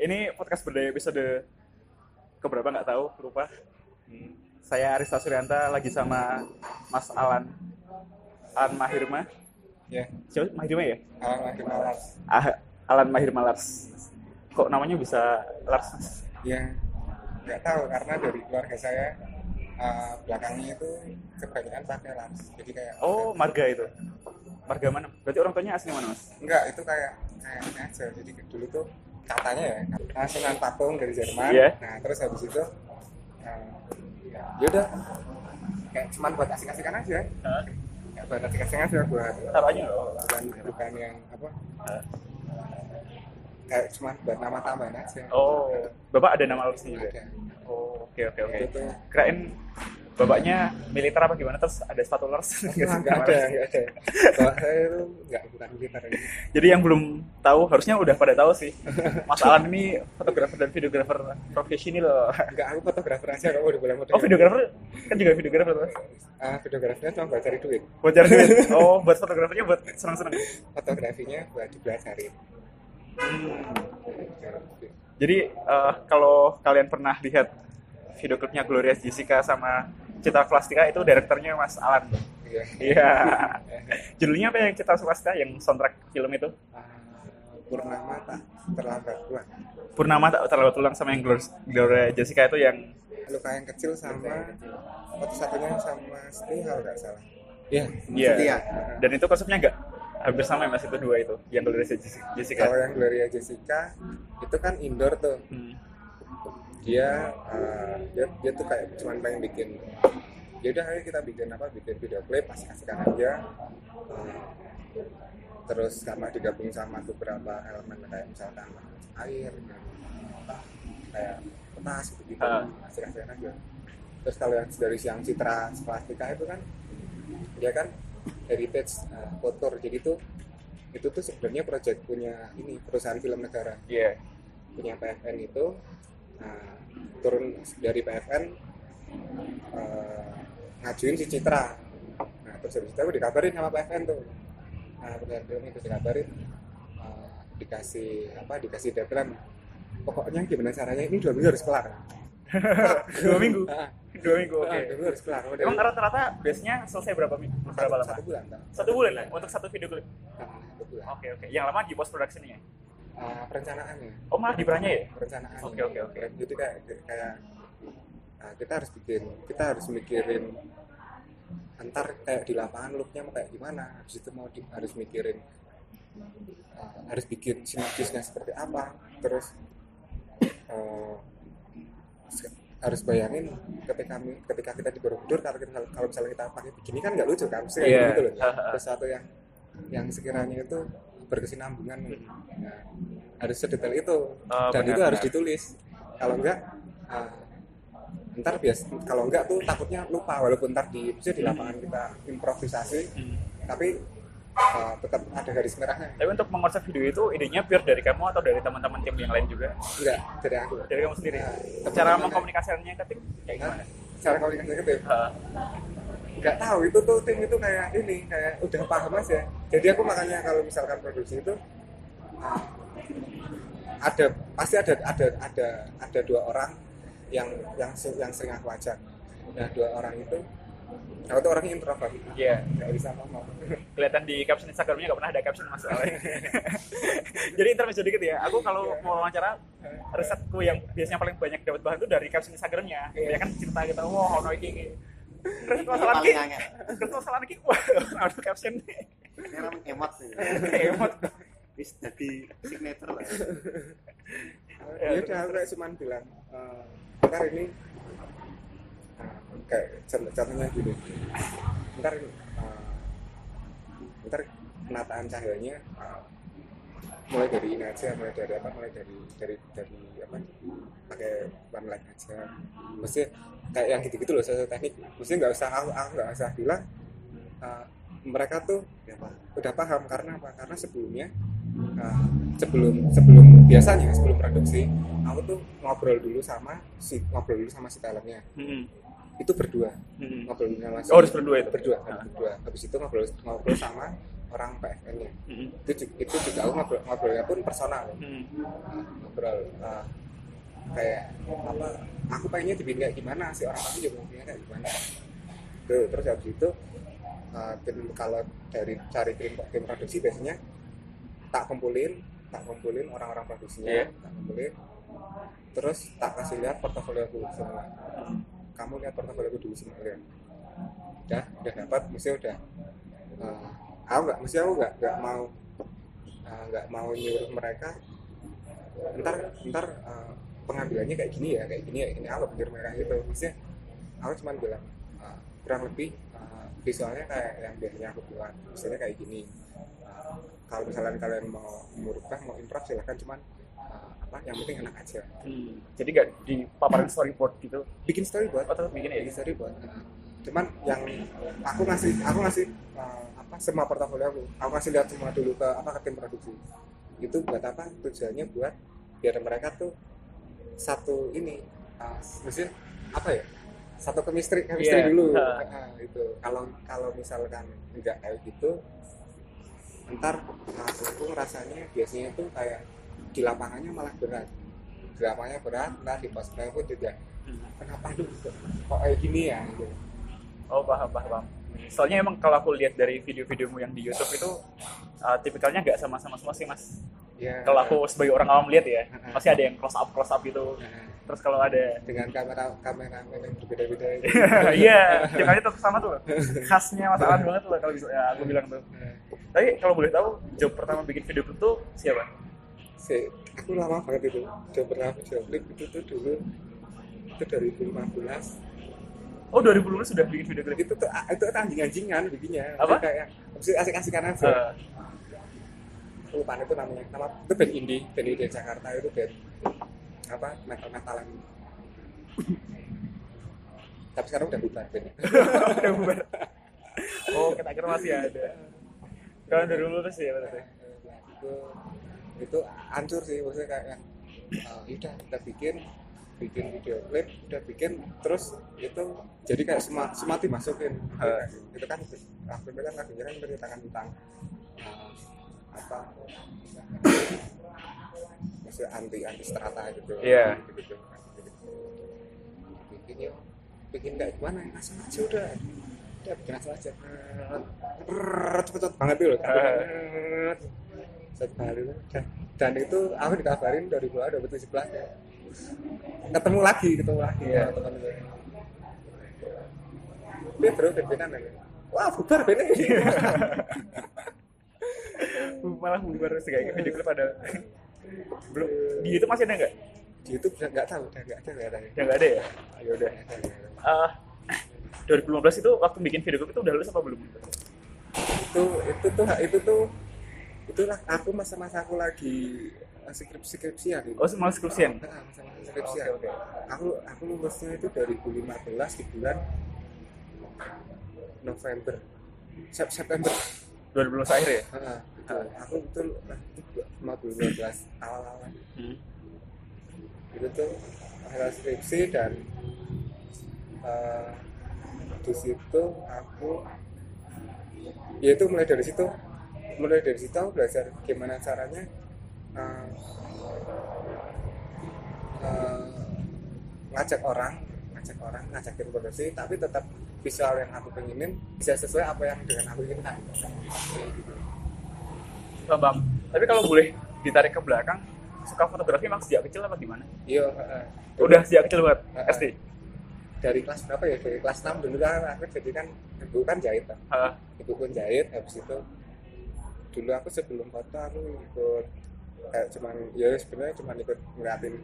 Ini podcast berdaya episode keberapa nggak tahu, lupa. Hmm. Saya Arista Suryanta lagi sama Mas Alan. Alan Mahirma. Ya, Siapa Mahirma ya? Alan Mahirma Lars. Ah, Alan Mahirma Lars. Kok namanya bisa Lars? Ya, nggak tahu karena dari keluarga saya uh, belakangnya itu kebanyakan pakai Lars. Jadi kayak Oh, marga itu. Marga mana? Berarti orang tuanya asli mana, Mas? enggak itu kayak kayak ini aja. Jadi dulu tuh katanya ya, Sunan Patung dari Jerman. Iya. Nah, terus habis itu uh, ya udah kayak cuman buat asik-asikan aja. Kayak buat asik-asikan aja buat Caranya loh. bukan bukan yang apa Hah? kayak cuma buat nama tambahan aja. Oh, Bapak ada nama Larsnya juga? Ada. Oh, oke oke oke. Kirain bapaknya militer apa gimana terus ada. Enggak, enggak ada, enggak ada. Kalau saya itu enggak bukan militer ini. Jadi yang belum tahu harusnya udah pada tahu sih. Mas Alan ini fotografer dan videografer profesional. Enggak, aku fotografer aja kamu udah boleh fotografer. Oh, videografer kan juga videografer Mas. Ah, videografernya cuma buat cari duit. Buat cari duit. Oh, buat fotografernya buat senang-senang. Fotografinya buat dipelajarin. Jadi eh, kalau kalian pernah lihat video klipnya Gloria Jessica sama Citra Plastika itu direkturnya Mas Alan. Iya. Iya. Judulnya apa yang Citra Plastika yang soundtrack film itu? Ah, Purnama tak terlambat pulang. Purnama tak terlalu tulang sama yang Glor- Gloria Jessica itu yang Luka yang kecil sama satu satunya sama Setia kalau nggak salah. Iya. Iya. Setia. Dan itu konsepnya enggak hampir sama ya Mas itu dua itu yang Gloria Jessica. Jessica. Kalau yang Gloria Jessica itu kan indoor tuh. Hmm. Dia uh, dia, dia tuh kayak cuman pengen bikin ya udah ayo kita bikin apa bikin video klip pasti kasihkan aja. Uh, terus sama digabung sama beberapa elemen kayak misalkan air dan kayak petas gitu gitu. Ah. kasih kasihan aja. Terus kalau yang dari siang citra plastika itu kan dia kan heritage uh, kotor jadi tuh itu tuh sebenarnya project punya ini perusahaan film negara. Iya. punya PFN itu nah, turun dari PFN eh, ngajuin si Citra nah terus habis itu aku dikabarin sama PFN tuh nah perusahaan film itu dikabarin eh, dikasih apa dikasih deadline pokoknya gimana caranya ini dua minggu harus kelar Dua minggu. Ah, Dua minggu, oke. ah, dua minggu harus kelar Emang rata-rata biasanya selesai berapa minggu? Berapa lama? satu bulan? Satu bulan lah untuk satu video klip. Nah, satu bulan Oke oke. Yang lama di post productionnya. Ah, perencanaannya Oh malah di perannya ya? perencanaan Oke, oke, oke. jadi kayak kayak nah, kita harus bikin kita harus mikirin antar kayak di lapangan looknya mau kayak gimana habis itu mau di- harus mikirin uh, harus bikin sinergisnya seperti apa terus uh, harus bayangin ketika ketika kita di Borobudur kalau kita, kalau misalnya kita pakai begini kan nggak lucu kan kayak Iya. gitu loh sesuatu yang yang sekiranya itu berkesinambungan Nah, harus sedetail itu Oh, dan benar, itu harus benar. ditulis kalau enggak ah, ntar bias kalau enggak tuh takutnya lupa walaupun ntar di di lapangan kita improvisasi Hmm. tapi ah, tetap ada garis merahnya Tapi untuk mengonsep video itu idenya pure dari kamu atau dari teman-teman tim yang lain juga? enggak dari aku Dari kamu sendiri. Nah, Cara mengkomunikasikannya ke tim kayak gimana? cara komunikasi ke tim. Nggak tahu itu tuh tim itu kayak ini kayak udah paham aja jadi aku makanya kalau misalkan produksi itu ah, ada pasti ada ada ada ada dua orang yang yang yang sering aku ajak nah dua orang itu aku tuh orangnya introvert Iya. nggak bisa ngomong Kelihatan di caption Instagramnya nggak pernah ada caption mas. Jadi intermezzo dikit ya. Aku kalau mau wawancara risetku yang biasanya paling banyak dapat bahan itu dari caption Instagramnya. Ya kan cerita kita, wah ono iki. Terus masalah angel. terus masalah iki, wah ono caption Ini orang emot sih. emot. Wis jadi signature lah. ya udah aku kayak cuman bilang eh, ntar ini kayak contoh- contohnya gini ntar eh, ntar penataan cahayanya mulai dari ini aja mulai dari apa mulai dari dari dari apa pakai one light aja mesti kayak yang gitu-gitu loh sesuatu teknik mesti nggak usah aku aku nggak usah bilang eh, mereka tuh Ya, Pak. udah paham karena apa karena sebelumnya uh, sebelum sebelum biasanya sebelum produksi aku tuh ngobrol dulu sama si ngobrol dulu sama si talentnya Hmm. itu berdua Hmm. ngobrol sama si Oh, harus berdua itu? berdua Ah. berdua habis itu ngobrol ngobrol sama orang PFN nya Hmm. itu ju- itu juga aku ngobrol ngobrolnya pun personal. Hmm. ngobrol uh, kayak apa aku pengennya dibikin kayak gimana sih orang aku juga pengennya kayak gimana. Tuh, terus habis itu uh, tim kalau dari cari tim tim produksi biasanya tak kumpulin tak kumpulin orang-orang produksinya Iya. tak kumpulin. Terus tak kasih lihat portofolio aku semua. Kamu lihat portofolio aku dulu semua lihat udah udah dapat mesti udah uh, aku nggak mesti aku nggak nggak mau uh, nggak mau nyuruh mereka ntar ntar uh, pengambilannya kayak gini ya kayak gini ya ini aku pikir mereka gitu maksudnya aku cuma bilang uh, kurang lebih uh, visualnya kayak yang biasanya aku buat misalnya kayak gini Uh, kalau misalnya kalian mau merubah mau improv silahkan cuman uh, apa yang penting enak aja Hmm. Jadi nggak dipaparin storyboard gitu. bikin storyboard Oh, tetap bikin ya? bikin storyboard uh, cuman yang aku ngasih aku ngasih uh, apa semua portofolio aku aku ngasih lihat semua dulu ke apa ke tim produksi itu buat apa tujuannya buat biar mereka tuh satu ini uh, apa ya satu chemistry chemistry Iya. dulu Ha. Uh, itu kalau kalau misalkan enggak kayak gitu ntar aku rasanya biasanya tuh kayak di lapangannya malah berat di lapangannya berat nah di pos pun juga Hmm. kenapa lu kok kok kayak gini ya gitu. Oh paham paham. Soalnya emang kalau aku lihat dari video-videomu yang di YouTube itu uh, tipikalnya nggak sama-sama semua sih mas. ya Kalau aku sebagai orang awam lihat ya, pasti ada yang close up close up gitu. Terus kalau ada dengan kamera kamera yang berbeda-beda itu. Iya, tipikalnya tetap sama tuh. Khasnya Mas Alan banget tuh kalau bisa ya, aku bilang tuh. Tapi kalau boleh tahu, job pertama bikin video tuh siapa? si aku lama banget itu pernah video klip itu tuh dulu itu 2015 Oh 2015 sudah bikin video klip. itu tuh itu tuh anjing-anjingan bikinnya Apa? Kayak asik-asikan aja Uh, lupa itu namanya nama itu band indie band indie dari Jakarta itu band apa metal metalan tapi sekarang udah bubar bandnya udah bubar. Oh, kita kira masih ada. Kalau 2015 ya berarti. itu itu hancur sih maksudnya kayak uh, udah kita bikin bikin video klip udah bikin terus itu jadi kayak semua semua dimasukin Ha. itu kan itu kan lagunya kan menceritakan tentang uh, apa maksudnya anti anti strata gitu Iya. gitu, gitu. bikin yuk bikin kayak gimana langsung aja udah udah bikin langsung aja cepet-cepet banget Ah. satu hari dan, dan itu aku dikabarin dari bulan 2017 ya ketemu lagi ketemu lagi Iya. sama teman gue dia bro ben-benan ya wah bubar bener Malah bubar sih kayak video klip ada. Belum di YouTube masih ada nggak? di YouTube udah nggak tahu udah nggak ada nggak ada Ya nggak ada ya. Ya udah. Nggak ada, nggak ada. Eh 2015 itu waktu bikin video klip itu udah lulus apa belum? itu itu tuh itu tuh itulah aku masa-masa aku lagi skripsi skripsian gitu. Oh, malah skripsian. Nah, masa-masa skripsian Oke, oke. aku aku lulusnya itu 2015 di bulan November Sep- September 2015 akhir ya? Heeh, itu. aku itu itu 2012 awal-awal Hmm. itu tuh hasil skripsi dan eh, di situ aku ya itu mulai dari situ mulai dari situ aku belajar gimana caranya eh, eh, ngajak orang ngajak orang ngajakin produksi tapi tetap visual yang aku pengenin bisa sesuai apa yang dengan aku inginkan gitu. Bang. Tapi kalau boleh ditarik ke belakang, suka fotografi emang sejak kecil apa gimana? iya heeh. Udah sejak kecil banget, Heeh. SD. dari kelas berapa ya dari kelas 6 dulu kan aku jadi kan ibu kan jahit kan ibu pun jahit habis itu dulu aku sebelum foto aku ikut kayak cuman ya sebenarnya cuman ikut ngeliatin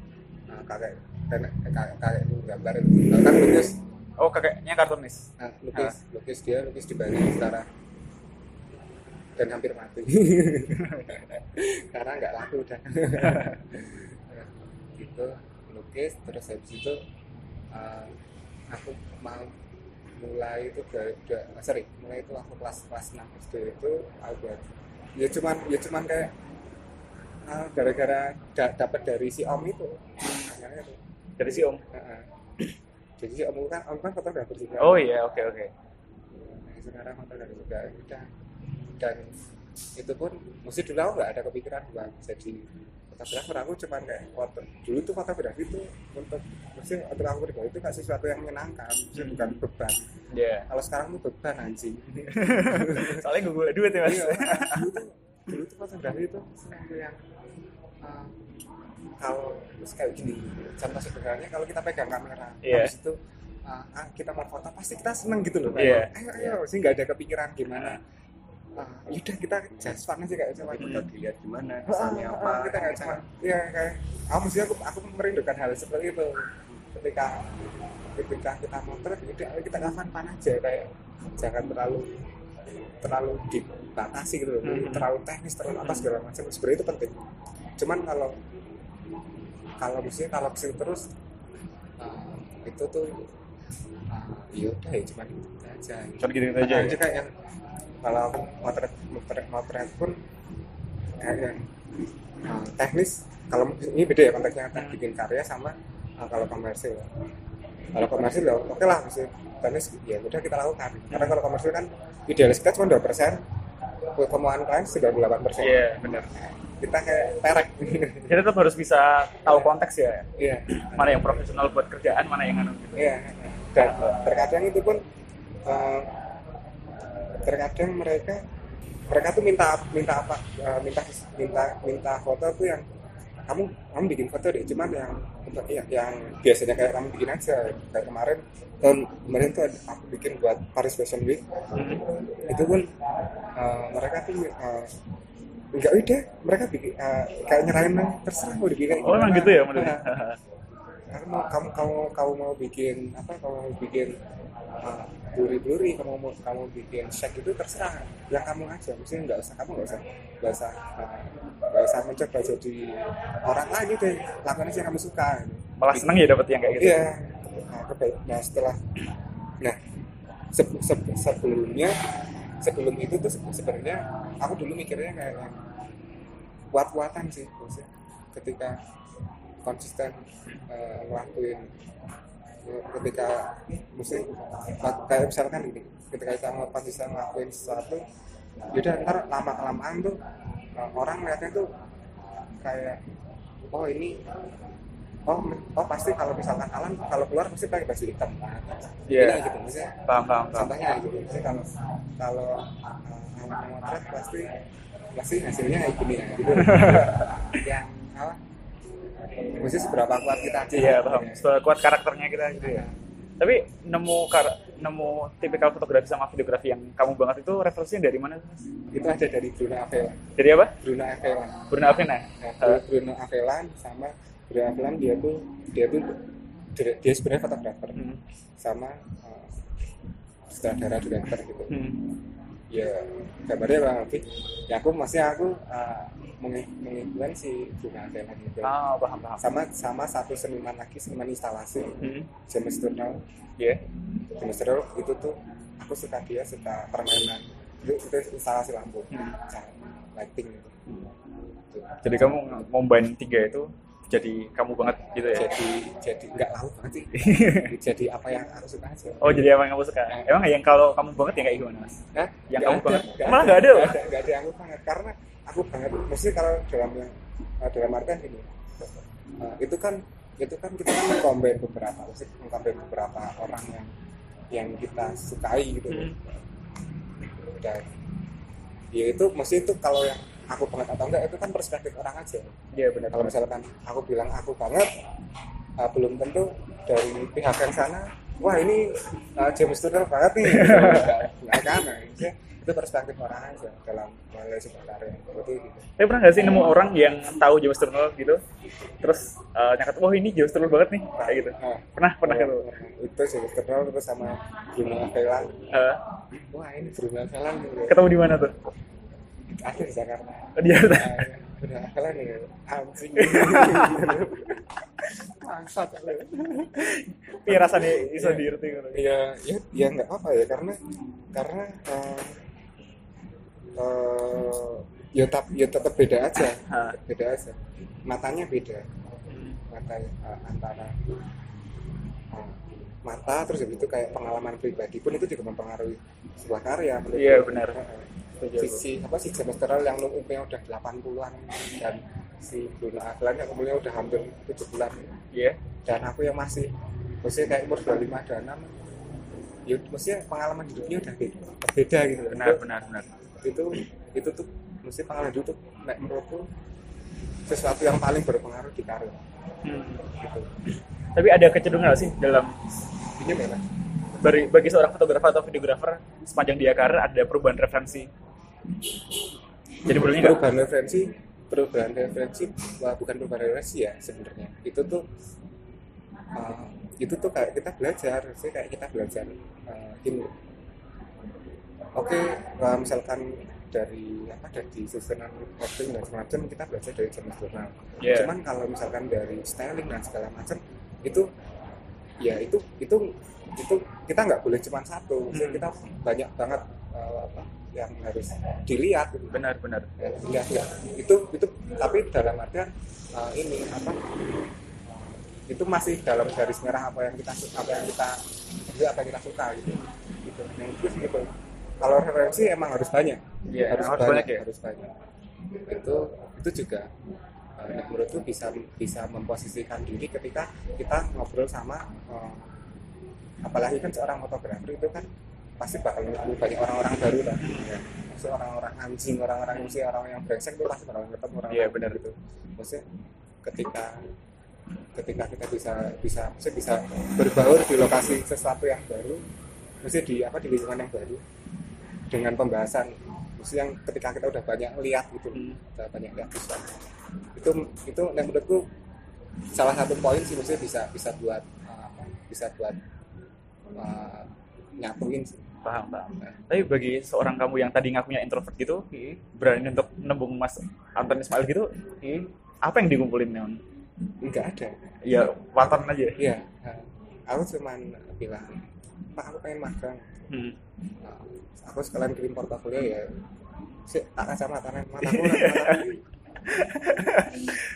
uh, kakek nenek kakek kakek gambar itu. Tahu kan lukis. Oh, kakeknya kartunis. nah, lukis lukis dia lukis di Bali sekarang dan hampir mati. Karena nggak laku udah. Nah, gitu lukis terus habis itu uh, aku mau mulai itu dari udah sorry mulai itu waktu kelas kelas 6 SD itu aku ya cuman ya cuman kayak uh, gara-gara da- dapat dari si om itu. Namanya itu Dari si Om. Heeh. jadi si om kan om kan fotografer juga. Oh iya, oke oke. Nah, sekarang fotografer juga. Udah. Dan itu pun mesti dulu aku nggak ada kepikiran buat jadi fotografer. Aku cuman kayak foto. Dulu tuh fotografi itu untuk mesti untuk aku pribadi itu kayak sesuatu yang menyenangkan. Mesti bukan beban. Iya. kalau sekarang tuh beban anjing. Soalnya gue gula duit ya mas. Iya, dulu tuh dulu tuh fotografi itu sesuatu yang uh, kalau terus kayak gini contoh sederhananya kalau kita pegang kamera Iya. habis itu uh, kita mau foto pasti kita seneng gitu loh Iya. ayo ayo sih nggak ada kepikiran gimana uh, yaudah kita just fun aja kayak cuma Itu udah dilihat gimana, kesannya apa. kita nggak cuma ya kayak aku mesti aku aku merindukan hal seperti itu ketika ketika kita motret udah ayo kita kapan pan aja kayak jangan terlalu terlalu dibatasi gitu loh Hmm. terlalu teknis terlalu apa segala macam sebenarnya itu penting cuman kalau kalau misalnya kalau ke sini terus uh, itu tuh uh, ya udah ya cuman itu aja Cuma gitu-gitu aja. Nah, ya? kayak yang kalau motret motret motret pun kayak yang uh, teknis kalau ini beda ya konteksnya Hmm. bikin karya sama uh, kalau komersil kalau komersil ya oke lah mesti teknis ya udah kita lakukan karena kalau komersil kan idealis kita cuma dua persen kemauan klien 98 persen Iya benar. kita kayak perek Kita tetap harus bisa tahu konteks ya. iya Mana yang profesional buat kerjaan, mana yang anu gitu. Iya, dan terkadang itu pun eh, terkadang mereka mereka tuh minta minta apa eh, minta minta minta foto tuh yang kamu kamu bikin foto deh. Cuman yang untuk yang, yang biasanya kayak kamu bikin aja. Kayak kemarin tahun kemarin tuh aku bikin buat Paris Fashion Week. Itu pun eh, mereka tuh eh, enggak udah. Mereka bikin eh, kayak nyerahin terserah mau dibikin kayak Oh emang gitu ya modelnya. Nah, kamu mau kamu kamu kamu mau bikin apa? Kamu mau bikin uh, blurry kamu mau kamu bikin shake itu terserah. Yang kamu aja. Mesti nggak usah kamu nggak usah nggak usah uh, nggak usah mencoba jadi orang lain deh lakukan aja yang kamu suka. Malah seneng ya dapet yang kayak gitu. iya. Nah, kebaik- nah setelah nah se- se- sebelumnya sebelum itu tuh se- sebenarnya aku dulu mikirnya kayak yang kuat-kuatan sih maksudnya. Ketika konsisten eh, ngelakuin eh, ketika mesti kayak misalkan gini ketika kita mau konsisten ngelakuin sesuatu yaudah ntar lama kelamaan tuh eh, orang lihatnya tuh kayak oh ini oh oh pasti kalau misalkan Alan kalau keluar pasti pakai baju hitam. Kan Iya. Ini gitu maksudnya Paham, paham, contohnya gitu. Maksudnya kalau kalau uh, Alan motret pasti pasti hasilnya kayak gini ya gitu. Yang apa mesti seberapa kuat kita aja Iya paham. Setelah kuat karakternya kita gitu ya. Tapi nemu kar nemu tipikal fotografi sama videografi yang kamu banget itu referensinya dari mana? Mas? itu ada dari Bruno Avelan Dari apa? Bruno Avelan Bruno Avena. Nah, Bruno Avelan sama Bruno Avelan dia tuh dia tuh dia, dia sebenarnya fotografer Hmm. sama uh, sutradara director gitu Hmm. Ya gambarnya kurang lebih ya aku masih aku uh, mengi- menginfluensi Bruno Avelan gitu Ah, paham, paham. sama sama satu seniman lagi seniman instalasi Hmm. James Turner Iya. James Turner itu tuh aku suka dia suka permainan itu, itu instalasi lampu Hmm. lighting gitu Tuh. Jadi kamu ngombain tiga itu jadi kamu banget gitu ya? jadi jadi nggak laut banget sih jadi apa yang aku suka aja Oh jadi apa yang kamu suka? Emang yang kalau kamu banget ya kayak gimana mas? Hah? Yang kamu ada, banget? nggak Malah nggak ada loh? nggak ada nggak ada yang aku banget karena aku banget mesti kalau dalam yang eh, dalam artian gini eh, itu kan itu kan kita kan mengcombine beberapa mesti mengcombine beberapa orang yang yang kita sukai gitu Hmm. dan ya itu mesti itu kalau yang aku banget atau enggak itu kan perspektif orang aja Iya benar. kalau misalkan aku bilang aku banget uh, belum tentu dari pihak yang sana wah ini uh, James Turner banget nih Nggak- kan nah, itu perspektif orang aja dalam menilai sebuah karya berarti gitu Tapi pernah nggak sih nemu orang yang tahu James Turner gitu, terus eh, nyakat, wah ini James Turner banget nih, kayak gitu. nah, Pernah, pernah gitu. itu James Turner terus sama Bruno Avelan Eh, wah ini Bruno Avelan gitu. ketemu di mana tuh? Di Jakarta. Oh, Dia Bruno Avelan nih anjing bangsat. Iya rasanya bisa diirti gitu. ya ya ya nggak apa ya karena karena eh, eh, ya tetap ya tetap beda aja. Ah. beda aja. Matanya beda. Mata eh, antara eh, mata terus habis itu kayak pengalaman pribadi pun itu juga mempengaruhi sebuah karya. Iya, benar. Aku. Sisi apa sih semesteral yang umurnya udah 80-an dan si Bruno Aglan yang umurnya udah hampir 70-an Iya. dan aku yang masih maksudnya kayak umur 25 26 ya maksudnya pengalaman hidupnya udah beda, beda gitu. Benar, Itu- benar, benar. itu itu tuh mesti pengalaman hidup tuh nek menurutku sesuatu yang paling berpengaruh di karir Hmm. gitu Tapi ada kecenderungan sih dalam ini memang bagi, bagi seorang fotografer atau videografer sepanjang dia karir ada perubahan referensi. Jadi nggak? perubahan referensi perubahan referensi wah, bukan perubahan referensi ya sebenarnya itu tuh uh, itu tuh kayak kita belajar sih kayak kita belajar uh, ini oke uh, misalkan dari apa dari susunan costing dan semacam kita belajar dari zaman jurnal Iya. cuman kalau misalkan dari styling dan segala macam itu ya itu itu itu kita nggak boleh cuma satu Hmm. kita banyak banget uh, apa yang harus dilihat gitu Benar, benar. ya, enggak, enggak. itu itu tapi dalam artian uh, ini apa itu masih dalam garis merah apa yang kita apa yang kita itu apa yang kita suka gitu gitu yang itu sih gitu kalau referensi emang harus banyak Iya, harus, harus banyak, banyak ya? harus banyak itu itu juga uh, nah, menurutku bisa bisa memposisikan diri ketika kita ngobrol sama uh, apalagi kan seorang fotografer itu kan pasti bakal ketemu banyak orang-orang baru lah ya. maksudnya orang-orang anjing orang-orang maksudnya orang yang brengsek itu pasti bakal ketemu orang Iya, benar. itu maksudnya ketika ketika kita bisa bisa maksudnya bisa berbaur di lokasi sesuatu yang baru maksudnya di apa di lingkungan yang baru dengan pembahasan maksudnya yang ketika kita udah banyak lihat gitu Hmm. udah banyak lihat visual itu itu yang menurutku salah satu poin sih maksudnya bisa bisa buat uh, apa, bisa buat uh, nyatuin sih Paham, paham. Tapi bagi seorang kamu yang tadi ngakunya introvert gitu, berani untuk nembung Mas Anton Ismail gitu, apa yang dikumpulin Neon? nggak ada Ya, waton aja. iya aku cuman bilang pak aku pengen magang Hmm. Nah, aku sekalian kirim portofolio ya sih tak kacamata mataku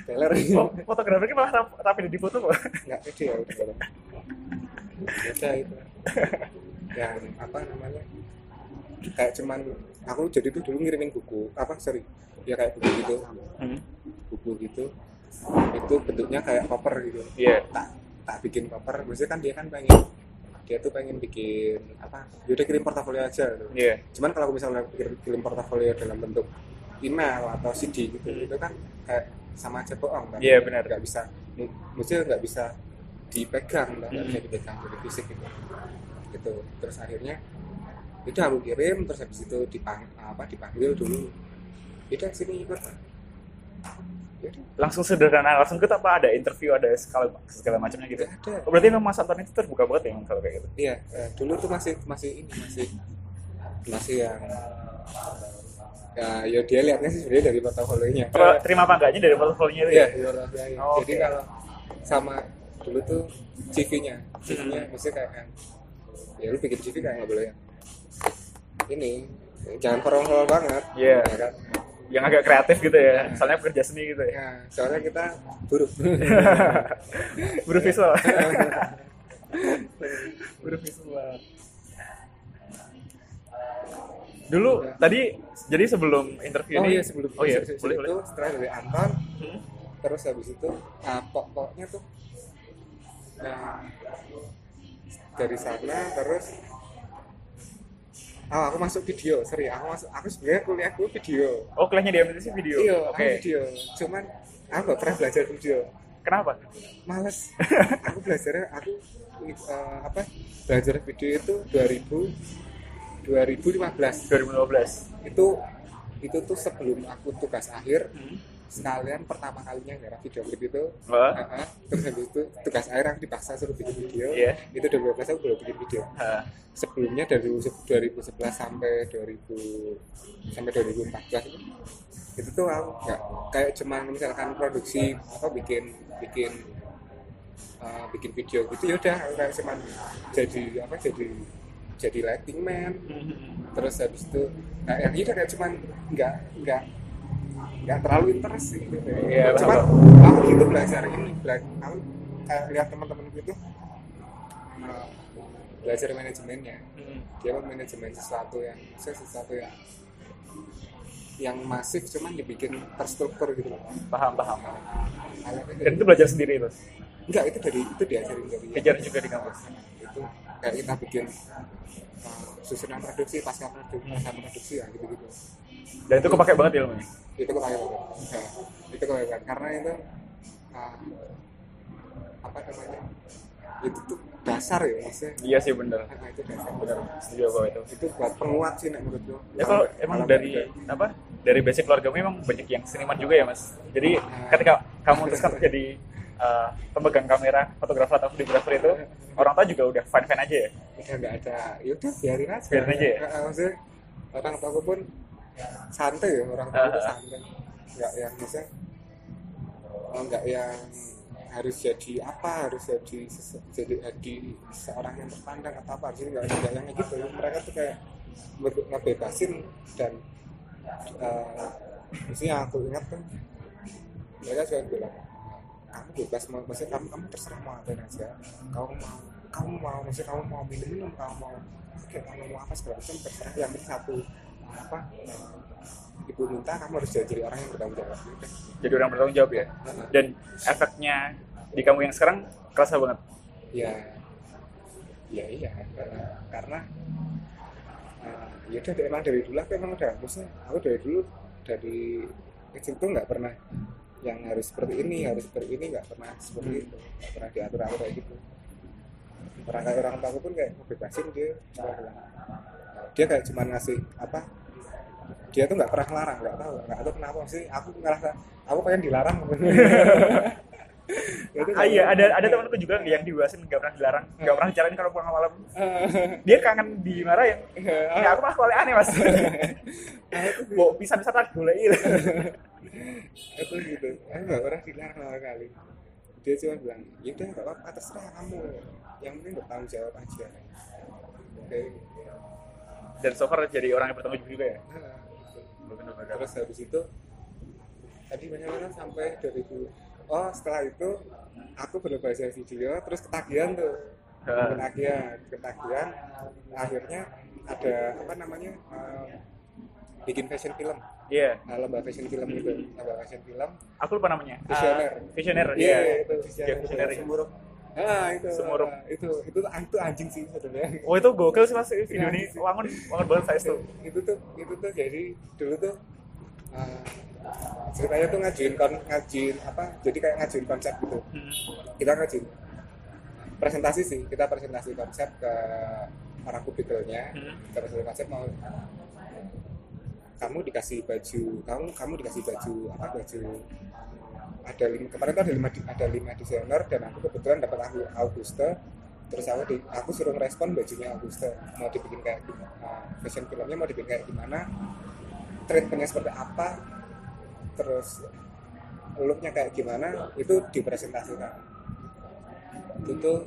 teler Oh, fotografernya malah rapi di foto kok. nggak pede ya udah udah itu yang apa namanya kayak cuman aku jadi tuh dulu ngirimin buku apa sorry ya kayak buku gitu Hmm. buku gitu itu bentuknya kayak koper gitu Iya. tak tak bikin koper maksudnya kan dia kan pengen dia tuh pengen bikin apa dia udah kirim portofolio aja gitu. Iya. cuman kalau misalnya kirim, kirim portofolio dalam bentuk email atau CD gitu itu kan kayak sama aja bohong kan Iya, benar. nggak bisa maksudnya nggak bisa dipegang nggak Hmm. bisa dipegang dari fisik gitu gitu terus akhirnya itu aku kirim terus habis itu dipang apa dipanggil dulu itu sini ikut Yaudah, Langsung sederhana, langsung kita apa ada interview, ada segala, segala macamnya gitu. ada Oh, berarti memang Mas Anton itu terbuka banget ya kalau kayak gitu. iya eh, dulu tuh masih masih ini masih masih yang ya, ya dia lihatnya sih sebenarnya dari portofolionya Kalau terima apa enggaknya dari portfolio itu ya? portofolionya. Oh, Jadi oke. kalau sama dulu tuh CV-nya, CV-nya Hmm. mesti kayak ya lu bikin CV kayak nggak boleh yang ini jangan formal banget, Iya. ya kan? Yang agak kreatif gitu ya. Soalnya pekerja seni gitu ya. Ya, soalnya kita buruh. Buru visual. Buru visual. Dulu tadi jadi sebelum interview oh ini iya sebelum Oh iya, sebelum boleh itu boleh. setelah dari Anton, Hmm. terus habis itu nah, pok- pokoknya tuh nah, dari sana terus oh aku masuk video sorry aku masuk aku sebenarnya kuliahku video Oh, kuliahnya di MTC video. iya Oke. aku video cuman aku gak pernah belajar video Kenapa? males aku belajarnya aku eh, apa belajar video itu 2000 2015 2015. itu itu tuh sebelum aku tugas akhir Hmm. Sekalian pertama kalinya garap video klip itu. Heeh. terus habis itu tugas akhir aku dipaksa suruh bikin video Iya. itu 2012 aku belum bikin video Ha. sebelumnya dari 2011 sampai 2000 sampai 2014 itu itu tuh aku nggak kayak cuman misalkan produksi apa bikin bikin uh, bikin video gitu ya udah aku kayak cuman jadi apa jadi jadi lighting man Hmm. terus habis itu nah, yang itu kayak cuman nggak nggak nggak terlalu interest gitu Iya, cuman betul. aku gitu belajar ini belajar aku kayak lihat teman-teman gitu uh, belajar manajemennya. Hmm. dia manajemen sesuatu yang sesuatu yang yang masif cuman dibikin terstruktur gitu loh. Paham paham. Alatnya dan itu belajar sendiri itu enggak itu dari itu diajarin dari kejar juga di kampus? Itu kayak kita bikin uh, susunan produksi pasca produksi pasca produksi ya gitu gitu dan itu kepake banget ilmunya itu kepake banget. Nah, itu kepake banget. Karena itu uh, apa namanya itu tuh dasar ya maksudnya iya sih bener. Nah, itu dasar. Bener. Setuju apa itu. Itu buat penguat sih nek menurutku ya kalau emang dari apa dari basic keluargamu emang banyak yang seniman juga ya mas. Jadi ketika kamu memutuskan jadi uh, pemegang kamera fotografer atau videografer itu orang tua juga udah fine fine aja ya? Udah nggak ada. Ya udah biarin aja. Biarin aja ya? Nah, maksudnya orang tua pun santai ya orang tua itu Ah. santai. Nggak yang maksudnya oh, nggak yang harus jadi apa harus jadi jadi jadi seorang yang terpandang atau apa. Sih nggak nggak yang gitu. Mereka tuh kayak ngebebasin dan uh, maksudnya aku ingat tuh mereka juga bilang kamu bebas mau maksudnya kamu kamu terserah mau apa aja. Kamu mau kamu mau maksudnya kamu mau minum minum kamu mau kayak kamu mau apa segala macam terserah. Yang penting satu apa? Ibu minta kamu harus jadi orang yang bertanggung jawab. Jadi orang bertanggung jawab ya? Dan efeknya di kamu yang sekarang kerasa banget? Ya. Ya iya karena karena eh, ya udah emang dari dulu aku emang udah maksudnya aku dari dulu dari kecil tuh nggak pernah yang harus seperti ini harus seperti ini nggak pernah seperti itu. Nggak pernah diatur atur kayak gitu. Orang kayak orang tua aku pun kayak ngebebasin dia dia kayak cuma ngasih apa dia tuh nggak pernah ngelarang nggak tahu. Nggak tahu kenapa sih aku ngerasa aku pengen dilarang. Ah iya ada ada temanku juga yang dibahasin nggak pernah dilarang nggak pernah dicarain kalau pulang malam. Dia kangen dimarahin. Ya aku mah kalau aneh mas. Bawa pisang pisang tak boleh itu gitu. Aku nggak pernah dilarang sama kali dia cuma bilang ya udah nggak apa-apa terserah kamu. Yang penting bertanggung jawab aja. Oke dan so far jadi orang yang bertanggung jawab juga ya? Gitu. Terus habis itu tadi banyak mana sampai 2000 oh setelah itu aku berbahasa video terus ketagihan tuh. Ha. ketagihan ketagihan. Akhirnya ada apa namanya eh, bikin fashion film. Iya. Nah, lomba fashion film gitu lomba fashion film. Aku lupa namanya. Visioner. Ah, visioner. Iya, iya. itu visioner. Iya, visioner. Ah itu Semurup. ah, itu itu itu anjing sih sebenarnya oh itu gokil sih mas video Iya, ini sih. wangun wangun banget saya tuh itu tuh itu tuh jadi dulu tuh uh, ceritanya tuh ngajuin kon ngajuin apa jadi kayak ngajuin konsep gitu Hmm. kita ngajuin presentasi sih kita presentasi konsep ke para kubikelnya Hmm. kita presentasi konsep mau kamu dikasih baju kamu kamu dikasih baju apa baju ada lima kemarin tuh ada lima ada lima desainer dan aku kebetulan dapat aku Augusta. Terus aku di, aku suruh ngerespon bajunya Augusta mau dibikin kayak gimana uh, fashion filmnya mau dibikin kayak gimana treatmentnya seperti apa terus looknya kayak gimana itu dipresentasikan itu tuh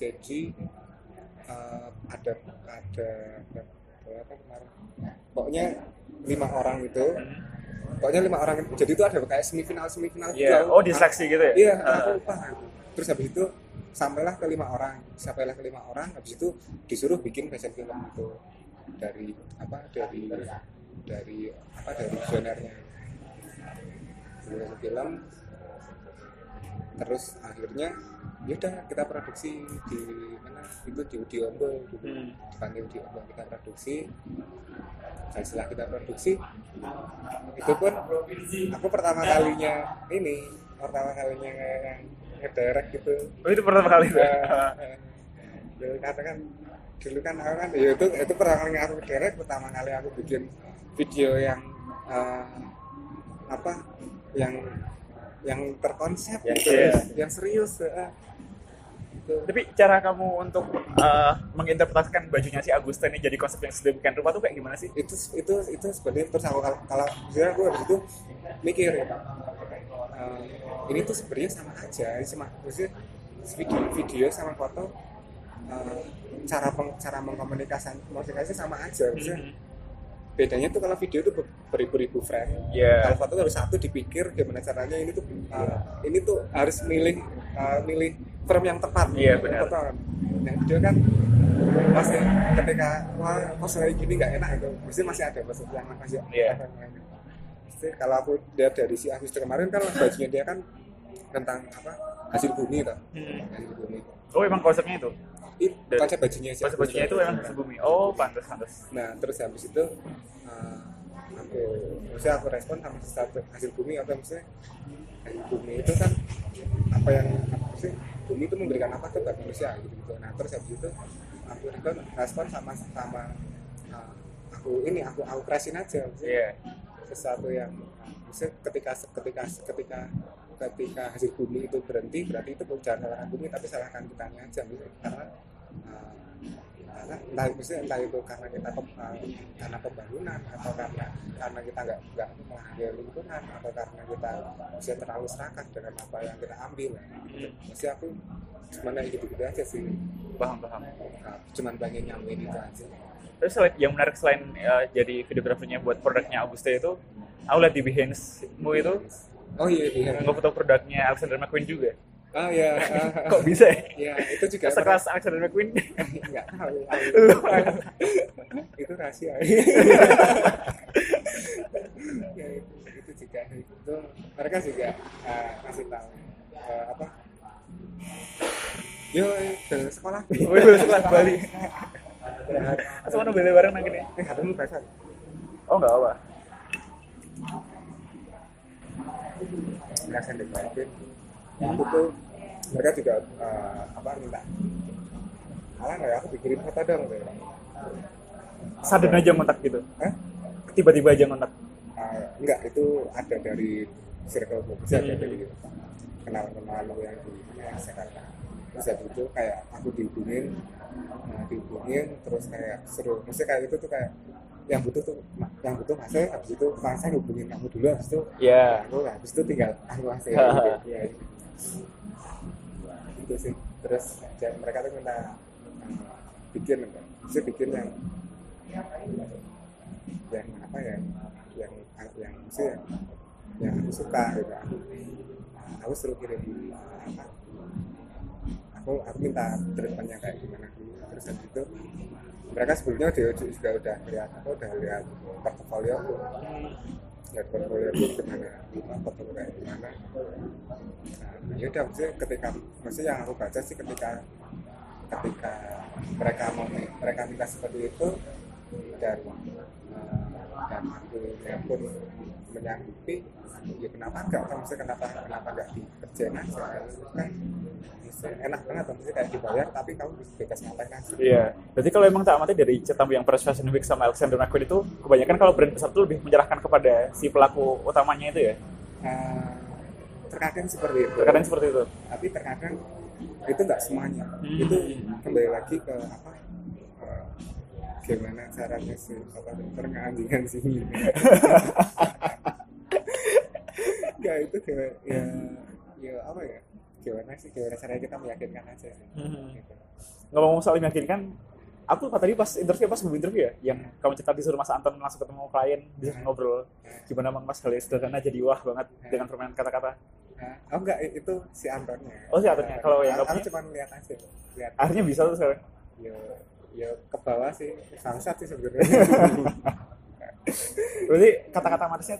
jadi uh, ada ada berapa kemarin? Pokoknya lima orang itu pokoknya lima orang itu jadi itu ada kayak semifinal semifinal gitu. Iya. oh diseleksi gitu ya iya Ah. aku lupa terus habis itu sampailah ke lima orang sampailah ke lima orang habis itu disuruh bikin fashion film itu dari apa dari dari apa dari visionernya film terus akhirnya yaudah kita produksi di mana? Itu di di Ombol dulu Hmm. dipanggil di Ombol kita produksi. Dan setelah kita produksi itu pun aku pertama kalinya ini pertama kalinya ngedirect gitu. Oh itu pertama kali eh, dulu karena kan dulu kan aku kan ya itu itu pertama kali aku ngedirect pertama kali aku bikin video yang eh, apa yang yang terkonsep Yang gitu serius. yang serius. Gitu. tapi cara kamu untuk uh, menginterpretasikan bajunya si Agusta ini jadi konsep yang sedemikian rupa tuh kayak gimana sih itu itu itu sebenarnya terus aku kalau kalau sebenarnya aku habis itu mikir ya eh, ini tuh sebenarnya sama aja ini sama maksudnya video video sama foto eh, cara peng, cara mengkomunikasikan komunikasi sama aja maksudnya Hmm. Bedanya tuh kalau video ber- beribu-ribu frame Iya. kalau foto harus satu dipikir gimana caranya ini tuh uh, ini tuh harus milih uh, milih frame yang tepat Iya, benar. Tepat. nah video kan pas ketika wah kok kayak gini nggak enak itu mesti masih ada maksud yang masih Iya. mesti kalau aku lihat dari si Agustus kemarin kan bajunya dia kan tentang apa hasil bumi tuh Hmm. hasil bumi Oh emang konsepnya itu? Ih, Dari- konsep bajunya si Konsep bajunya itu emang sebumi. Oh pantas pantas. nah terus habis itu eh, aku maksudnya aku respon sama sesuatu hasil bumi atau maksudnya hasil bumi itu kan apa yang apa sih bumi itu memberikan apa ke bagi manusia gitu gitu nah terus habis itu aku respon respon sama sama eh, aku ini aku aku kerasin aja maksudnya Iya. sesuatu yang maksudnya ketika ketika ketika ketika hasil bumi itu berhenti berarti itu bukan salahkan bumi tapi salahkan kita aja karena uh, karena entah maksudnya entah itu karena kita pem- uh, karena pembangunan atau karena karena kita nggak nggak menghargai lingkungan atau karena kita bisa terlalu serakah dengan apa yang kita ambil Hmm. maksudnya aku cuma kayak gitu gitu aja sih Paham paham. Nah, cuman pengen nyampein itu aja Terus yang menarik selain uh, jadi videografernya buat produknya Auguste itu, aku lihat di Behance-mu itu oh iya iya nge-foto produknya Alexander McQueen juga. ah ya Kok bisa ya? ya itu juga Sekelas Alexander McQueen? nggak tahu Lu. itu rahasia ya, itu, itu juga itu mereka juga uh, kasih tahu uh, apa yo eh, ke sekolah Wih, boleh sekelas Bali. Asal mana beli bareng nang kene? eh ada lu bahasa Oh enggak apa. Ngerasain deh Kevin itu tuh mereka juga uh, apa minta Alah nggak ya aku dikirim foto dong gitu. Sudden aja ngontak gitu. Hah? Tiba-tiba aja ngontak. Uh, enggak itu ada dari circle bisa ada Hmm. dari kenalan-kenalan yang di mana Jakarta terus itu kayak aku dihubungin nah, dihubungin terus kayak seru maksudnya kayak itu tuh kayak yang butuh tuh yang butuh mas saya habis itu mas saya hubungin kamu dulu habis itu Ya. aku habis itu tinggal aku mas saya gitu. ya, itu sih. Terus ya, mereka tuh minta uh, bikin apa bisa bikin yang yang apa ya yang yang maksudnya yang aku suka gitu. Aku, aku suruh kirim apa aku aku minta treatmentnya kayak gimana dulu. Terus habis itu mereka sebelumnya dia juga udah lihat aku udah lihat portofolio. Aku lihat portofolio aku gimana portofolio kayak gimana. Nah ya udah maksudnya ketika maksudnya yang aku baca sih ketika ketika mereka mau mereka minta seperti itu dan dan aku pun menyanggupi ya kenapa enggak kan maksudnya kenapa kenapa enggak dikerjain aja kan enak banget maksudnya kayak dibayar tapi kamu bebas ngapain aja Iya. Berarti kalau emang tak amati dari cerita yang Press Fashion Week sama Alexander McQueen itu kebanyakan kalau brand besar itu lebih menyerahkan kepada si pelaku utamanya itu ya. Eh, terkadang seperti itu Terkadang seperti itu. tapi terkadang itu enggak semuanya Hmm. itu kembali lagi ke apa gimana caranya sih? Apa penganjingan sini ya itu kayak ya ya apa ya? Gimana sih? Gimana caranya kita meyakinkan aja sih? Hmm. gitu. Ngomong soal meyakinkan, aku tadi pas interview pas sebelum interview ya, yang kamu cerita disuruh Mas Anton langsung ketemu klien, bisa ngobrol gimana Mang Mas kali sederhana jadi wah banget dengan permainan kata-kata. Nah, oh enggak itu si Antonnya. Oh, si Antonnya. Kalau yang aku nggak cuma lihat aja lihat. Akhirnya bisa tuh sekarang. ya ya ke bawah sih bangsat sih sebenarnya Berarti kata-kata manisnya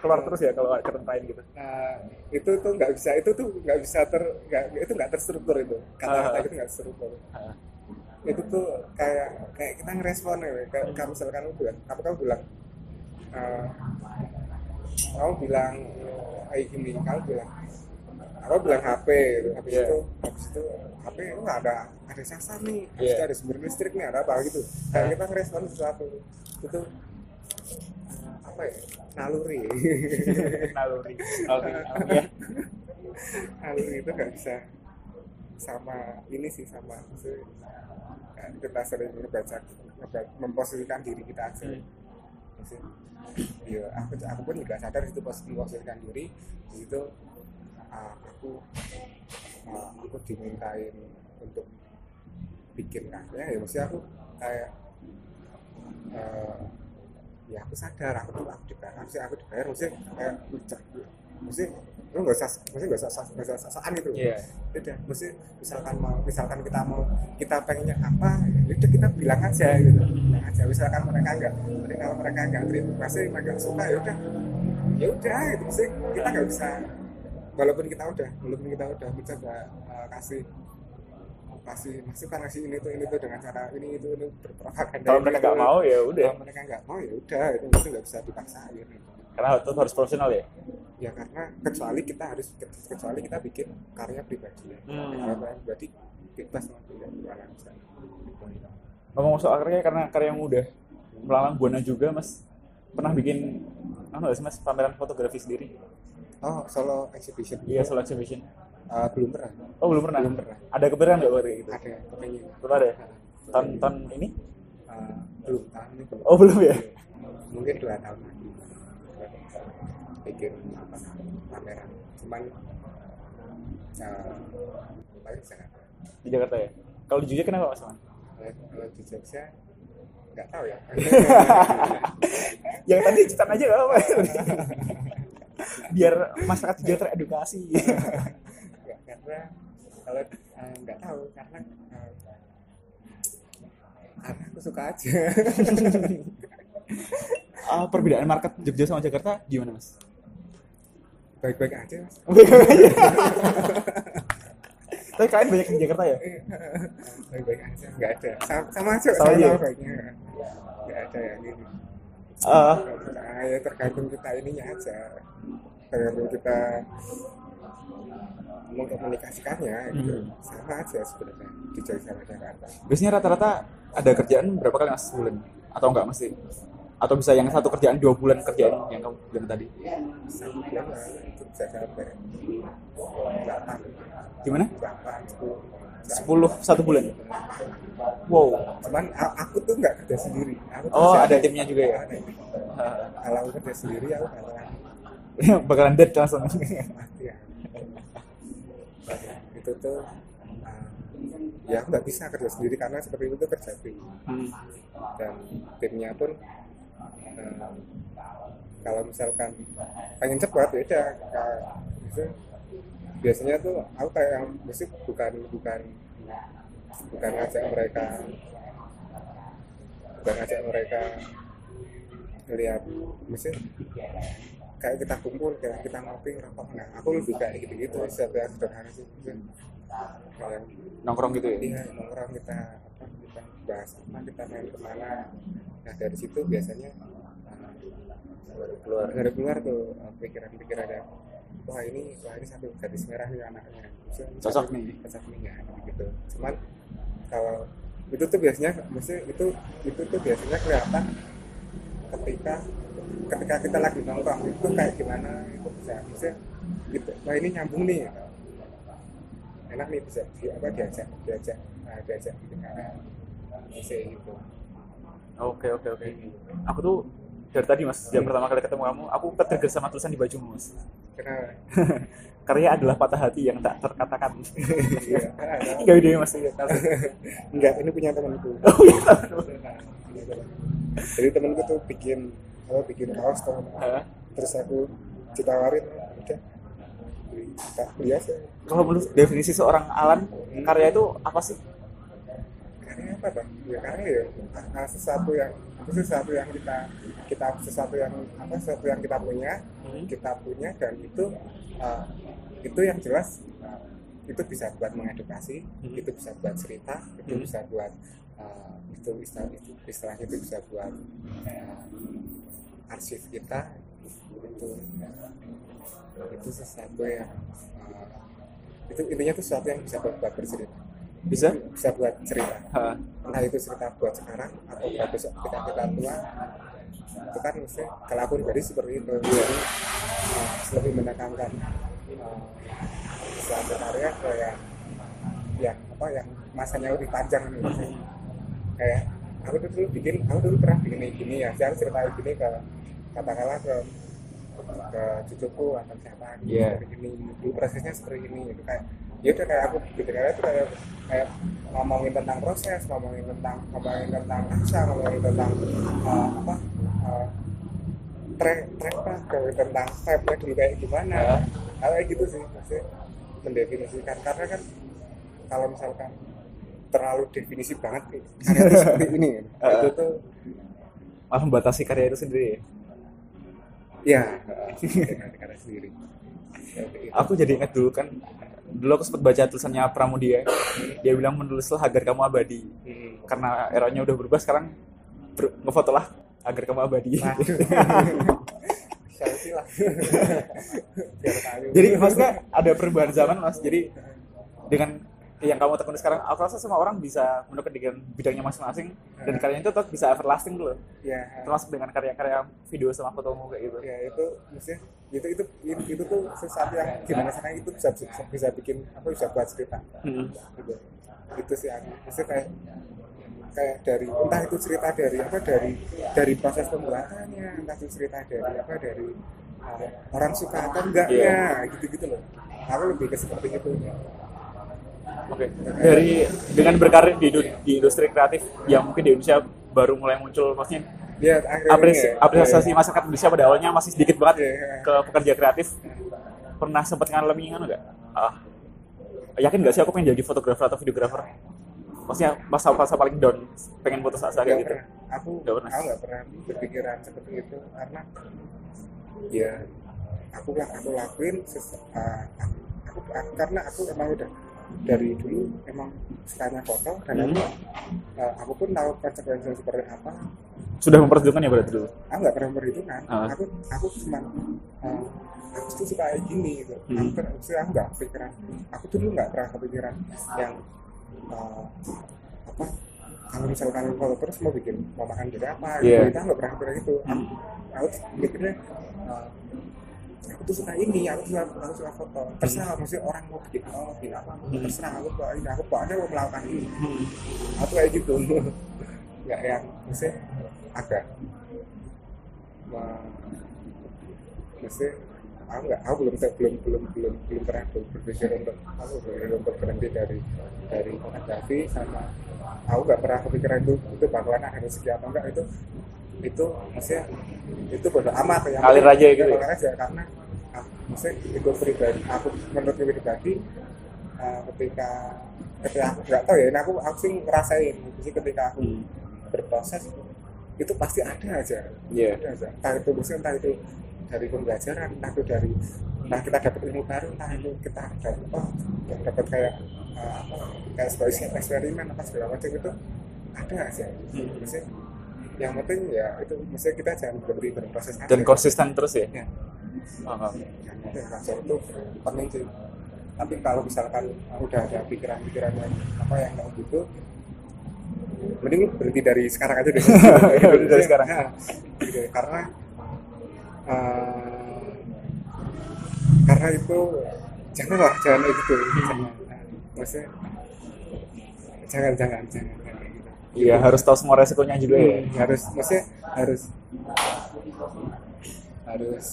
keluar terus ya kalau klien gitu. Nah, itu tuh nggak bisa itu tuh nggak bisa ter nggak itu nggak terstruktur itu kata-kata Ah. itu nggak terstruktur Ah. itu tuh kayak kayak kita ngerespon ya kayak kamu misalkan kamu bilang apa kamu bilang eh, kamu bilang kayak gini kamu bilang aku bilang HP gitu. habis Iya. itu habis itu HP itu nggak ada ada sasar nih Iya. itu ada sumber listrik nih ada apa gitu kayak kita ngerespon sesuatu itu apa ya naluri Naluri. Naluri. Ya. naluri itu nggak bisa sama ini sih sama kita sering membaca memba- memposisikan diri kita aja Hmm. Maksudnya, ya aku aku pun juga sadar itu pos memposisikan diri itu uh, aku uh, aku dimintain untuk bikin karya ya maksudnya aku kayak uh, ya aku sadar aku tuh aku dibayar. Maksudnya aku dibayar maksudnya kayak maksudnya lu nggak usah maksudnya nggak usah nggak usah sosokan gitu Iya. udah mesti misalkan mau misalkan kita mau kita pengennya apa ya udah kita bilang aja gitu. Bilang aja. Misalkan mereka nggak mereka kalau mereka nggak terima masih mereka suka ya udah. Ya udah gitu. Mesti kita nggak bisa walaupun kita udah walaupun kita udah mencoba uh, kasih kasih masukan kasih ini tuh ini tuh dengan cara ini itu ini berpropaganda Kalau mereka nggak mau ya udah. kalau mereka nggak mau ya udah itu itu nggak bisa dipaksain gitu. Karena itu harus profesional ya. ya karena kecuali kita harus kecuali kita bikin karya pribadi ya. Hmm. karya pribadi bebas gimana bisa Ngomong soal karya karena karya yang mudah. Melalang buana juga mas pernah bikin apa nggak sih mas pameran fotografi sendiri? Oh solo exhibition Iya solo exhibition. Uh, belum pernah Oh belum pernah. Belum pernah. Ada kepikiran nggak waktu itu? ada kepengen Belum ada. ya? Tahun tahun ini? Uh, belum tahun ini belum Oh belum ya. mungkin dua tahun lagi bikin apa pameran cuman uh, paling tahu. Di Jakarta ya. Kalau di Jogja kenapa mas? Man? Kalau- di Jogja nggak tahu ya Yang tadi cerita aja nggak apa. Biar masyarakat juga teredukasi. Nggak, karena kalau eh, nggak tahu karena karena aku suka aja Ah, perbedaan market Jogja sama Jakarta gimana mas? baik-baik aja mas Tapi kalian banyak di Jakarta ya? baik-baik aja nggak ada sama, sama aja Sama sama, aja. sama baiknya nggak ada yang ini Ah, nah, ya tergantung kita ininya aja tergantung kita mengkomunikasikannya gitu Hmm. sama aja sebenarnya di Jogja sama Jakarta biasanya rata-rata ada kerjaan berapa kali mas sebulan? Atau enggak mesti? Atau bisa yang satu kerjaan dua bulan kerjaan yang kamu bilang tadi? satu bulan bisa sampai delapan Gimana? delapan sepuluh Sepuluh satu bulan. Wow. cuman aku tuh nggak kerja sendiri aku tuh Oh ada timnya juga ya? ada tim. kalau aku kerja sendiri aku bakalan Bakalan dead langsung. mati ya itu tuh uh, ya aku nggak bisa kerja sendiri karena seperti itu tuh kerja tim Hmm. dan timnya pun uh, kalau misalkan pengen cepat ya udah kayak gitu. Biasanya tuh aku kayak yang mesti bukan bukan bukan ngajak mereka. Bukan ngajak mereka lihat mesti kayak kita kumpul kayak kita ngopi ngerokok. Nah aku lebih kayak gitu gitu siapa yang sederhana sih kayak Nongkrong gitu ya? iya nongkrong kita apa kita bahas apa kita main ke mana. Nah dari situ biasanya uh, baru keluar. baru keluar tuh uh, pikiran-pikiran yang wah ini wah ini satu garis merah nih anaknya. Cocok nih. cocok nih ya gitu. Cuman kalau itu tuh biasanya maksudnya itu itu tuh biasanya kelihatan ketika ketika kita lagi nongkrong itu kayak gimana itu bisa bisa gitu. Wah ini nyambung nih enak nih bisa di, apa diajak diajak nah, diajak gitu bisa gitu. Oke oke oke. Aku tuh dari tadi mas, sejak pertama kali ketemu kamu, aku ketrigger sama tulisan di bajumu mas. kenapa Karya adalah patah hati yang tak terkatakan. iya ada. Enggak ide mas. enggak ini punya temanku Oh iya. Jadi temanku tuh bikin apa bikin kaos Hah? terus aku ditawarin udah beli aja Kalau menurut definisi seorang Alan, karya itu apa sih? Apa bang ya karena ya ah, sesuatu yang itu sesuatu yang kita kita sesuatu yang apa sesuatu yang kita punya Hmm. kita punya dan itu uh, itu yang jelas uh, itu bisa buat mengedukasi Hmm. itu bisa buat cerita itu Hmm. bisa buat uh, itu istilah itu istilahnya itu bisa buat uh, arsip kita itu itu sesuatu yang uh, itu intinya itu sesuatu yang bisa buat, buat bercerita Bisa? bisa buat cerita Hah. entah itu cerita buat sekarang atau buat besok kita kita tua itu kan mesti kalau aku pribadi seperti itu jadi uh, lebih menekankan uh, suatu karya ke yang yang apa yang masanya lebih panjang nih maksudnya. kayak aku tuh dulu bikin aku dulu pernah bikin ini gini ya saya ceritain gini ke katakanlah ke ke cucuku atau siapa gitu Iya. seperti ini dulu prosesnya seperti ini itu kayak ya udah kayak aku karya itu kayak kayak ngomongin tentang proses ngomongin tentang ngomongin tentang rasa ngomongin tentang uh, apa uh, track track lah ngomongin tentang vibe nya dulu kayak gimana. Hal kayak gitu sih maksudnya mendefinisikan. Karena kan kalau misalkan terlalu definisi banget nih karya itu seperti ini. Uh. itu tuh malah membatasi karya itu sendiri ya? Ya. Karya sendiri. Aku jadi ingat dulu kan dulu aku sempat baca tulisannya Pramudia. Dia bilang menulislah agar kamu abadi. Hmm. karena eranya udah berubah sekarang ber- ngefotolah agar kamu abadi. Tahu. Jadi maksudnya ada perubahan zaman mas. Jadi dengan yang kamu tekuni sekarang aku rasa semua orang bisa menemukan dengan bidangnya masing-masing. Dan karyanya itu tetap bisa everlasting dulu. Ya termasuk dengan karya-karya video sama fotomu kayak gitu. Ya itu maksudnya itu itu itu, itu tuh sesuatu yang gimana caranya itu bisa, bisa bisa bikin apa bisa buat cerita. Hmm. gitu. Itu sih aku maksudnya kayak kayak dari entah itu cerita dari apa dari dari proses pembuatannya entah itu cerita dari apa dari uh, orang suka atau enggaknya gitu gitu loh. Aku lebih ke seperti itu Oke. Dari dengan berkarir di, di industri kreatif yang mungkin di Indonesia baru mulai muncul, maksudnya ya akhirnya apresi, ya, apresiasi masyarakat Indonesia pada awalnya masih sedikit banget Iya. ke pekerja kreatif. Pernah sempat ngalamin kan enggak? Ah, yakin nggak sih aku pengen jadi fotografer atau videografer? Maksudnya masa-masa paling down, pengen putus asa kayak gitu. pernah. aku Nggak pernah. aku nggak pernah berpikiran seperti itu karena ya aku yang aku lakuin uh, aku, aku- karena aku emang udah dari dulu emang sukanya foto dan aku Hmm. uh, aku pun tahu konsekuensinya seperti apa Sudah memperhitungkan ya berarti dulu. aku nggak pernah memperhitungkan Ah. aku aku cuma uh, aku tuh suka kayak gini gitu Hmm. aku, aku nggak kepikiran aku dulu nggak pernah kepikiran yang uh, apa kalau misalkan foto terus mau bikin mau makan dari apa gitu Iya. kita nggak pernah kepikiran itu aku, Hmm. aku mikirnya uh, aku tuh suka ini aku suka aku suka foto terserah maksudnya orang mau bikin apa mau bikin apa Hmm. terserah aku bawa ini aku pokoknya mau melakukan ini. Hmm. aku kayak gitu. Nggak yang maksudnya agak ma- maksudnya aku nggak aku belum belum belum belum belum pernah ber- berpikir untuk aku berpikir untuk berhenti dari dari fotografi sama aku nggak pernah kepikiran itu itu bakalan ada rezeki atau enggak itu itu maksudnya itu bodo amat ya Ngalir aja gitu ya? aja karena ah, maksudnya itu pribadi aku menurut pribadi uh, ketika ketika aku nggak tahu ya ini aku aku sih ngerasain sih ketika aku Hmm. berproses itu pasti ada aja Iya. ada aja entah itu maksudnya entah itu dari pembelajaran entah itu dari entah kita dapat ilmu baru entah itu kita dapat oh dapat kayak uh, apa kayak sebuah eksperimen apa segala macam itu ada aja Hmm. maksudnya yang penting ya itu maksudnya kita jangan berhenti berproses aja. Dan konsisten terus ya. ya penting belajar itu penting sih tapi kalau misalkan udah ada pikiran-pikiran yang apa yang kayak gitu mending berhenti dari sekarang aja deh Berhenti dari sekarang. Ya, gitu. karena eh, karena itu janganlah jangan gitu jangan maksudnya jangan jangan jangan gitu Iya, harus tahu semua resikonya juga ya. Hmm, harus maksudnya harus harus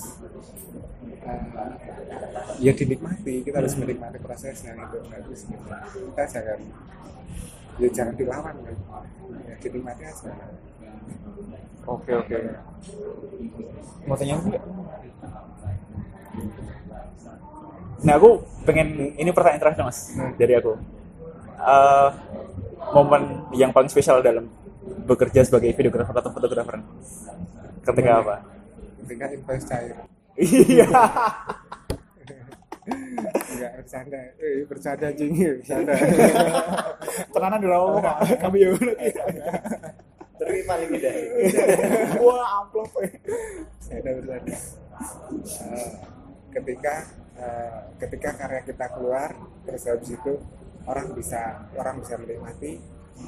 uh, ya dinikmati kita harus menikmati prosesnya itu harus gitu. kita jangan ya jangan dilawan kan ya dinikmati aja Oke, oke. Mau tanya apa enggak? Nah, aku pengen ini pertanyaan terakhir mas Hmm. dari aku. Eh, momen yang paling spesial dalam bekerja sebagai videografer atau fotografer ketika apa? ketika invest cair Iya. enggak bercanda eh bercanda jing bercanda Tenanan dulu ngomong Pak. Kami ya. Tapi paling tidak. Wah, amplop. ada bercanda Eh, ketika eh, ketika karya kita keluar terus habis itu orang bisa orang bisa menikmati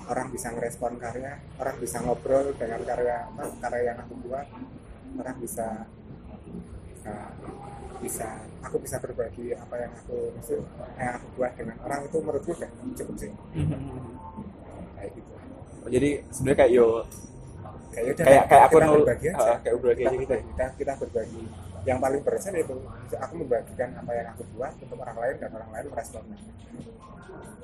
orang bisa ngerespon karya orang bisa ngobrol dengan karya apa karya yang aku buat orang bisa eh, bisa aku bisa berbagi apa yang aku maksud yang aku buat dengan orang itu menurutku udah cukup sih. Kayak gitu. Jadi sebenarnya kayak yo kayak kayak kayak aku kita nul berbagi aja. Ah, kayak berbagi kita, aja kita, kita berbagi yang paling berkesan itu aku membagikan apa yang aku buat untuk orang lain dan orang lain meresponnya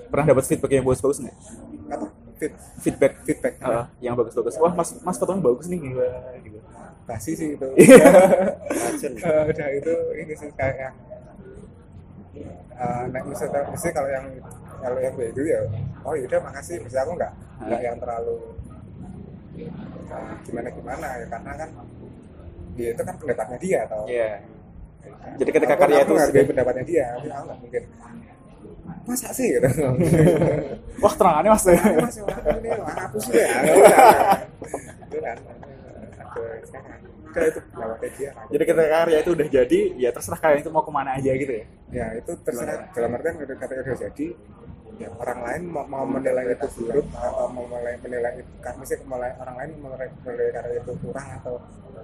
Pernah dapat feedback yang bagus-bagus nggak? apa fit Feedback feedback Ah, yang bagus-bagus. Wah, Mas Mas fotonya bagus nih gitu. gitu. basi sih itu. Eh, udah itu ini sih kayak yang uh, naik misalnya mesti kalau yang kalau yang kayak gitu ya oh yaudah makasih mesti aku nggak nggak yang terlalu uh, gimana gimana ya karena kan dia itu kan pendapatnya dia atau Iya. Jadi ketika Aku- karya aku itu menghargai pendapatnya dia tapi aku nggak mungkin. Masa sih? Gitu wah terangannya mas. Nah, mas. Wah hapus ya Nggak usah. itu kan aku udah itu dia jadi ketika karya itu udah jadi ya terserah kalian itu mau ke mana aja gitu ya. Ya itu terserah. Dalam artian ketika udah jadi ya orang lain mau, mau menilai itu buruk atau mau menilai menilai itu karena sih menilai orang lain menilai, menilai karya itu kurang atau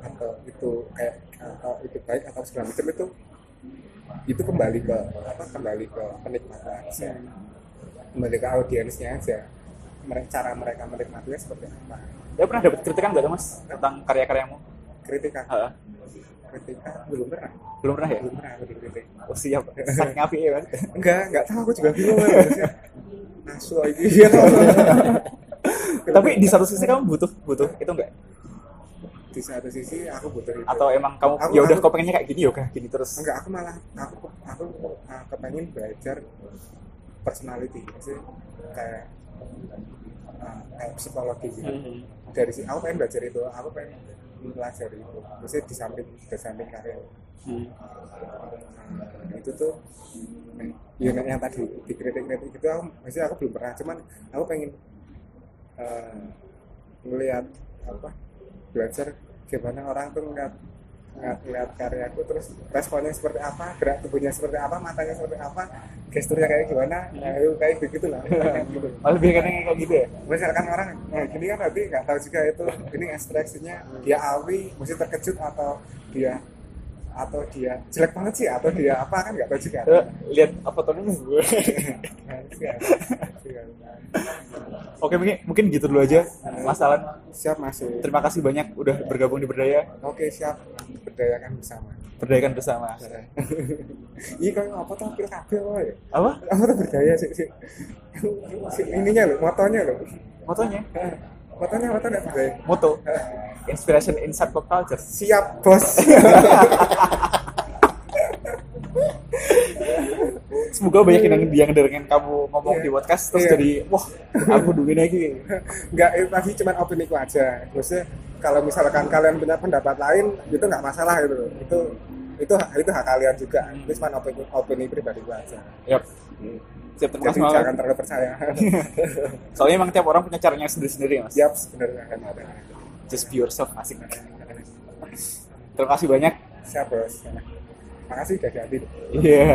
atau itu kayak atau itu baik atau segala macam itu itu kembali ke apa kembali ke penikmatnya aja. Kembali ke audiensnya aja. Mereka cara mereka menikmatinya seperti apa. Ya pernah dapat kritikan nggak mas tentang karya-karyamu kritika Heeh. kritika belum pernah. Belum pernah ya? Belum pernah aku dikritik. Oh siap. Saking api ya kan enggak enggak tahu aku juga bingung asu lagi. Ya tapi di satu sisi kamu butuh butuh itu enggak? Di satu sisi aku butuh itu. Atau emang kamu ya udah kau pengennya kayak gini udah gini terus? Enggak aku malah aku aku uh, kepengen belajar personality sih kayak uh, kayak psikologi gitu. Hmm. dari si aku pengen belajar itu aku pengen mempelajari itu maksudnya di samping di samping karya Hmm. Nah, itu tuh ya yang tadi dikritik-kritik itu aku maksudnya aku belum pernah cuman aku pengen eh, ngelihat apa belajar gimana orang tuh ngeliat ngeliat, ngeliat karyaku terus responnya seperti apa gerak tubuhnya seperti apa matanya seperti apa gesturnya kayak gimana? Nah, itu kayak begitu lah gitu. malah lebih kadang kayak gitu ya? Misalkan orang nah, gini kan nanti nggak tahu juga itu ini ekspresinya dia awi mesti terkejut atau dia atau dia jelek banget sih atau dia apa kan nggak tahu juga. Eh, lihat apa fotonya gue Nah. oke mungkin mungkin gitu dulu aja mas Alan. Siap masih terima kasih banyak udah bergabung di berdaya. Oke siap. Berdayakan bersama. Berdayakan bersama. Iya kayak apa tuh? Hampir kabel woy. apa? Apa tuh berdaya sih sih Si ininya loh motonya loh motonya? Motonya apa tuh berdaya? Moto. Inspiration inside pop culture. Siap bos semoga banyak yang yang dengerin kamu ngomong Iya. di podcast terus Iya. jadi wah aku duit lagi. Nggak itu tadi cuma opini ku aja. Maksudnya kalau misalkan kalian punya pendapat lain itu nggak masalah itu itu itu itu hak kalian juga. Itu cuma opini opini pribadi ku aja. Yap. Siap terima jadi jangan Mas. terlalu percaya. Soalnya emang tiap orang punya caranya sendiri-sendiri mas. Siap sebenarnya. Kan ada just be yourself asik. Terima kasih banyak. Siap bos. Makasih udah jadi iya